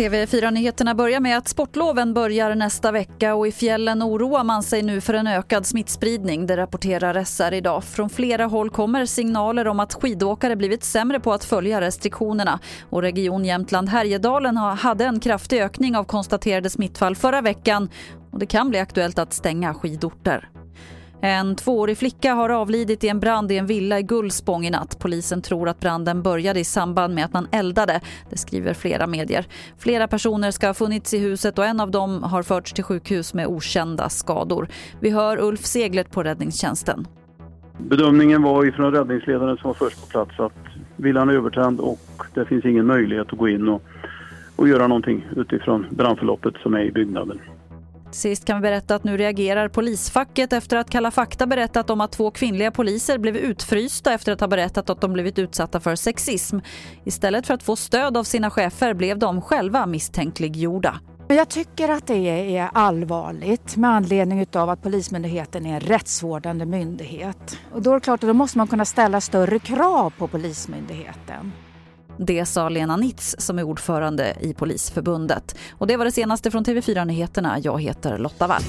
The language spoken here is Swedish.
TV4-nyheterna börjar med att sportloven börjar nästa vecka och i fjällen oroar man sig nu för en ökad smittspridning. Det rapporterar SR idag. Från flera håll kommer signaler om att skidåkare blivit sämre på att följa restriktionerna. Och Region Jämtland Härjedalen hade en kraftig ökning av konstaterade smittfall förra veckan och det kan bli aktuellt att stänga skidorter. En tvåårig flicka har avlidit i en brand i en villa i Gullspång i natt. Polisen tror att branden började i samband med att man eldade. Det skriver flera medier. Flera personer ska ha funnits i huset och en av dem har förts till sjukhus med okända skador. Vi hör Ulf Seglet på räddningstjänsten. Bedömningen var ifrån räddningsledaren som var först på plats att villan är övertänd och det finns ingen möjlighet att gå in och, och göra någonting utifrån brandförloppet som är i byggnaden. Sist kan vi berätta att nu reagerar polisfacket efter att Kalla fakta berättat om att två kvinnliga poliser blev utfrysta efter att ha berättat att de blivit utsatta för sexism. Istället för att få stöd av sina chefer blev de själva misstänkliggjorda. Jag tycker att det är allvarligt med anledning av att Polismyndigheten är en rättsvårdande myndighet. Och då är det klart att då måste man kunna ställa större krav på Polismyndigheten. Det sa Lena Nitz som är ordförande i Polisförbundet. Och det var det senaste från TV4 Nyheterna. Jag heter Lotta Wall.